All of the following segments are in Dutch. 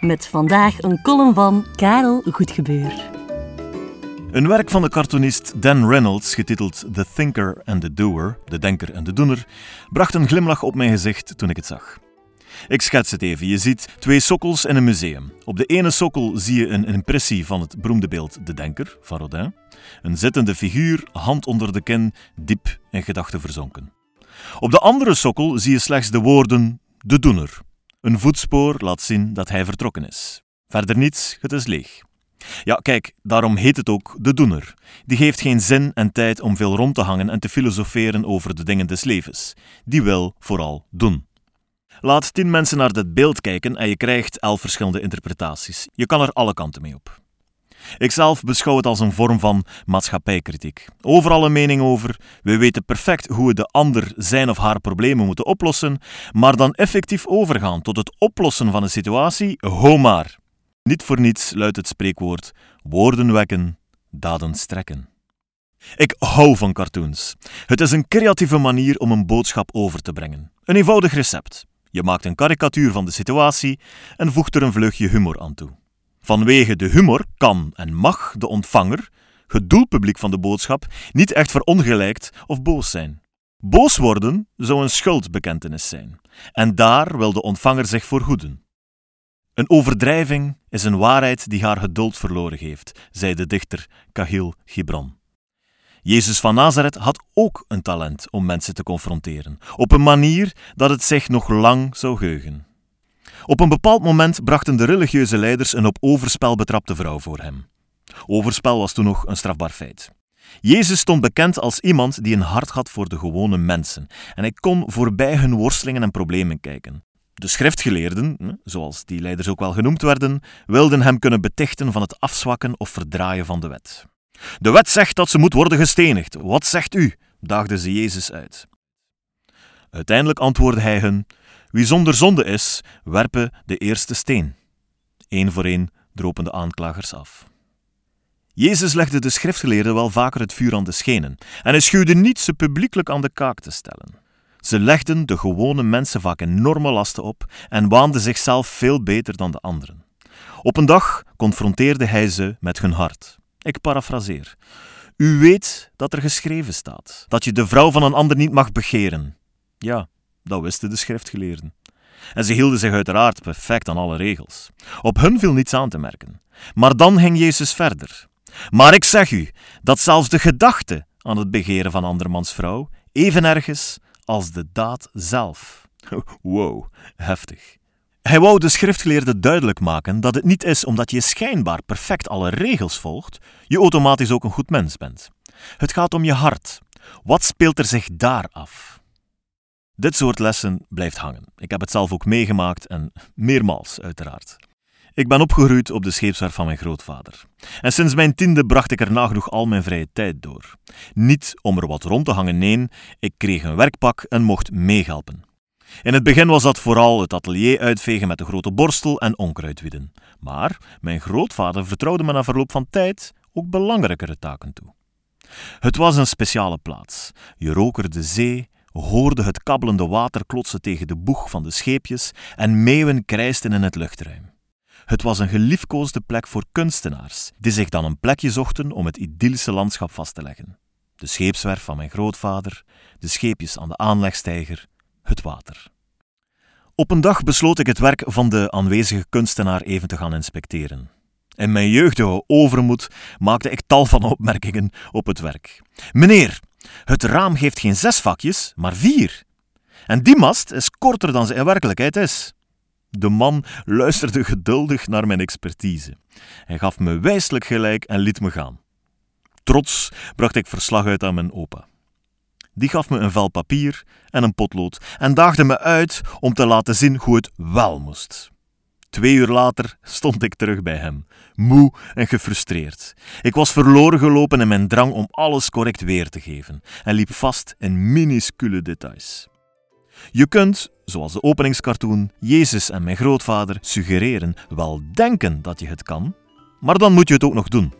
Met vandaag een column van Karel Goedgebeur. Een werk van de cartoonist Dan Reynolds, getiteld The Thinker and the Doer, de denker en de doener, bracht een glimlach op mijn gezicht toen ik het zag. Ik schets het even. Je ziet twee sokkels in een museum. Op de ene sokkel zie je een impressie van het beroemde beeld De Denker van Rodin. Een zittende figuur, hand onder de kin, diep in gedachten verzonken. Op de andere sokkel zie je slechts de woorden De Doener. Een voetspoor laat zien dat hij vertrokken is. Verder niets, het is leeg. Ja, kijk, daarom heet het ook de doener. Die geeft geen zin en tijd om veel rond te hangen en te filosoferen over de dingen des levens. Die wil vooral doen. Laat tien mensen naar dit beeld kijken en je krijgt elf verschillende interpretaties. Je kan er alle kanten mee op. Ikzelf beschouw het als een vorm van maatschappijkritiek. Overal een mening over, we weten perfect hoe we de ander zijn of haar problemen moeten oplossen, maar dan effectief overgaan tot het oplossen van een situatie, ho maar. Niet voor niets luidt het spreekwoord: woorden wekken, daden strekken. Ik hou van cartoons. Het is een creatieve manier om een boodschap over te brengen. Een eenvoudig recept. Je maakt een karikatuur van de situatie en voegt er een vleugje humor aan toe. Vanwege de humor kan en mag de ontvanger, het doelpubliek van de boodschap, niet echt verongelijkt of boos zijn. Boos worden zou een schuldbekentenis zijn, en daar wil de ontvanger zich voor hoeden. Een overdrijving is een waarheid die haar geduld verloren heeft, zei de dichter Kahil Gibran. Jezus van Nazareth had ook een talent om mensen te confronteren, op een manier dat het zich nog lang zou geugen. Op een bepaald moment brachten de religieuze leiders een op overspel betrapte vrouw voor hem. Overspel was toen nog een strafbaar feit. Jezus stond bekend als iemand die een hart had voor de gewone mensen en hij kon voorbij hun worstelingen en problemen kijken. De schriftgeleerden, zoals die leiders ook wel genoemd werden, wilden hem kunnen betichten van het afzwakken of verdraaien van de wet. De wet zegt dat ze moet worden gestenigd. Wat zegt u? daagden ze Jezus uit. Uiteindelijk antwoordde hij hun: Wie zonder zonde is, werpen de eerste steen. Eén voor één dropen de aanklagers af. Jezus legde de schriftgeleerden wel vaker het vuur aan de schenen en hij schuwde niet ze publiekelijk aan de kaak te stellen. Ze legden de gewone mensen vaak enorme lasten op en waanden zichzelf veel beter dan de anderen. Op een dag confronteerde hij ze met hun hart. Ik parafraseer. U weet dat er geschreven staat dat je de vrouw van een ander niet mag begeren. Ja, dat wisten de schriftgeleerden. En ze hielden zich uiteraard perfect aan alle regels. Op hun viel niets aan te merken. Maar dan ging Jezus verder. Maar ik zeg u dat zelfs de gedachte aan het begeren van andermans vrouw even erg is als de daad zelf. Wow, heftig. Hij wou de schriftgeleerde duidelijk maken dat het niet is omdat je schijnbaar perfect alle regels volgt, je automatisch ook een goed mens bent. Het gaat om je hart. Wat speelt er zich daar af? Dit soort lessen blijft hangen. Ik heb het zelf ook meegemaakt en meermaals, uiteraard. Ik ben opgegroeid op de scheepswerf van mijn grootvader. En sinds mijn tiende bracht ik er nagenoeg al mijn vrije tijd door. Niet om er wat rond te hangen, nee, ik kreeg een werkpak en mocht meehelpen. In het begin was dat vooral het atelier uitvegen met de grote borstel en onkruid wieden. Maar mijn grootvader vertrouwde me na verloop van tijd ook belangrijkere taken toe. Het was een speciale plaats. Je rook er de zee, hoorde het kabbelende water klotsen tegen de boeg van de scheepjes en meeuwen krijsten in het luchtruim. Het was een geliefkoosde plek voor kunstenaars, die zich dan een plekje zochten om het idyllische landschap vast te leggen. De scheepswerf van mijn grootvader, de scheepjes aan de aanlegstijger, het water. Op een dag besloot ik het werk van de aanwezige kunstenaar even te gaan inspecteren. In mijn jeugdige overmoed maakte ik tal van opmerkingen op het werk. Meneer, het raam geeft geen zes vakjes, maar vier. En die mast is korter dan ze in werkelijkheid is. De man luisterde geduldig naar mijn expertise. Hij gaf me wijselijk gelijk en liet me gaan. Trots bracht ik verslag uit aan mijn opa. Die gaf me een vel papier en een potlood en daagde me uit om te laten zien hoe het wel moest. Twee uur later stond ik terug bij hem, moe en gefrustreerd. Ik was verloren gelopen in mijn drang om alles correct weer te geven en liep vast in minuscule details. Je kunt, zoals de openingscartoon Jezus en mijn grootvader suggereren, wel denken dat je het kan, maar dan moet je het ook nog doen.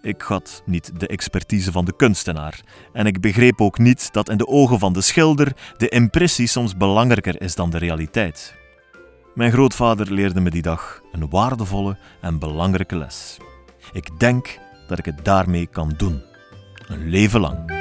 Ik had niet de expertise van de kunstenaar en ik begreep ook niet dat in de ogen van de schilder de impressie soms belangrijker is dan de realiteit. Mijn grootvader leerde me die dag een waardevolle en belangrijke les. Ik denk dat ik het daarmee kan doen. Een leven lang.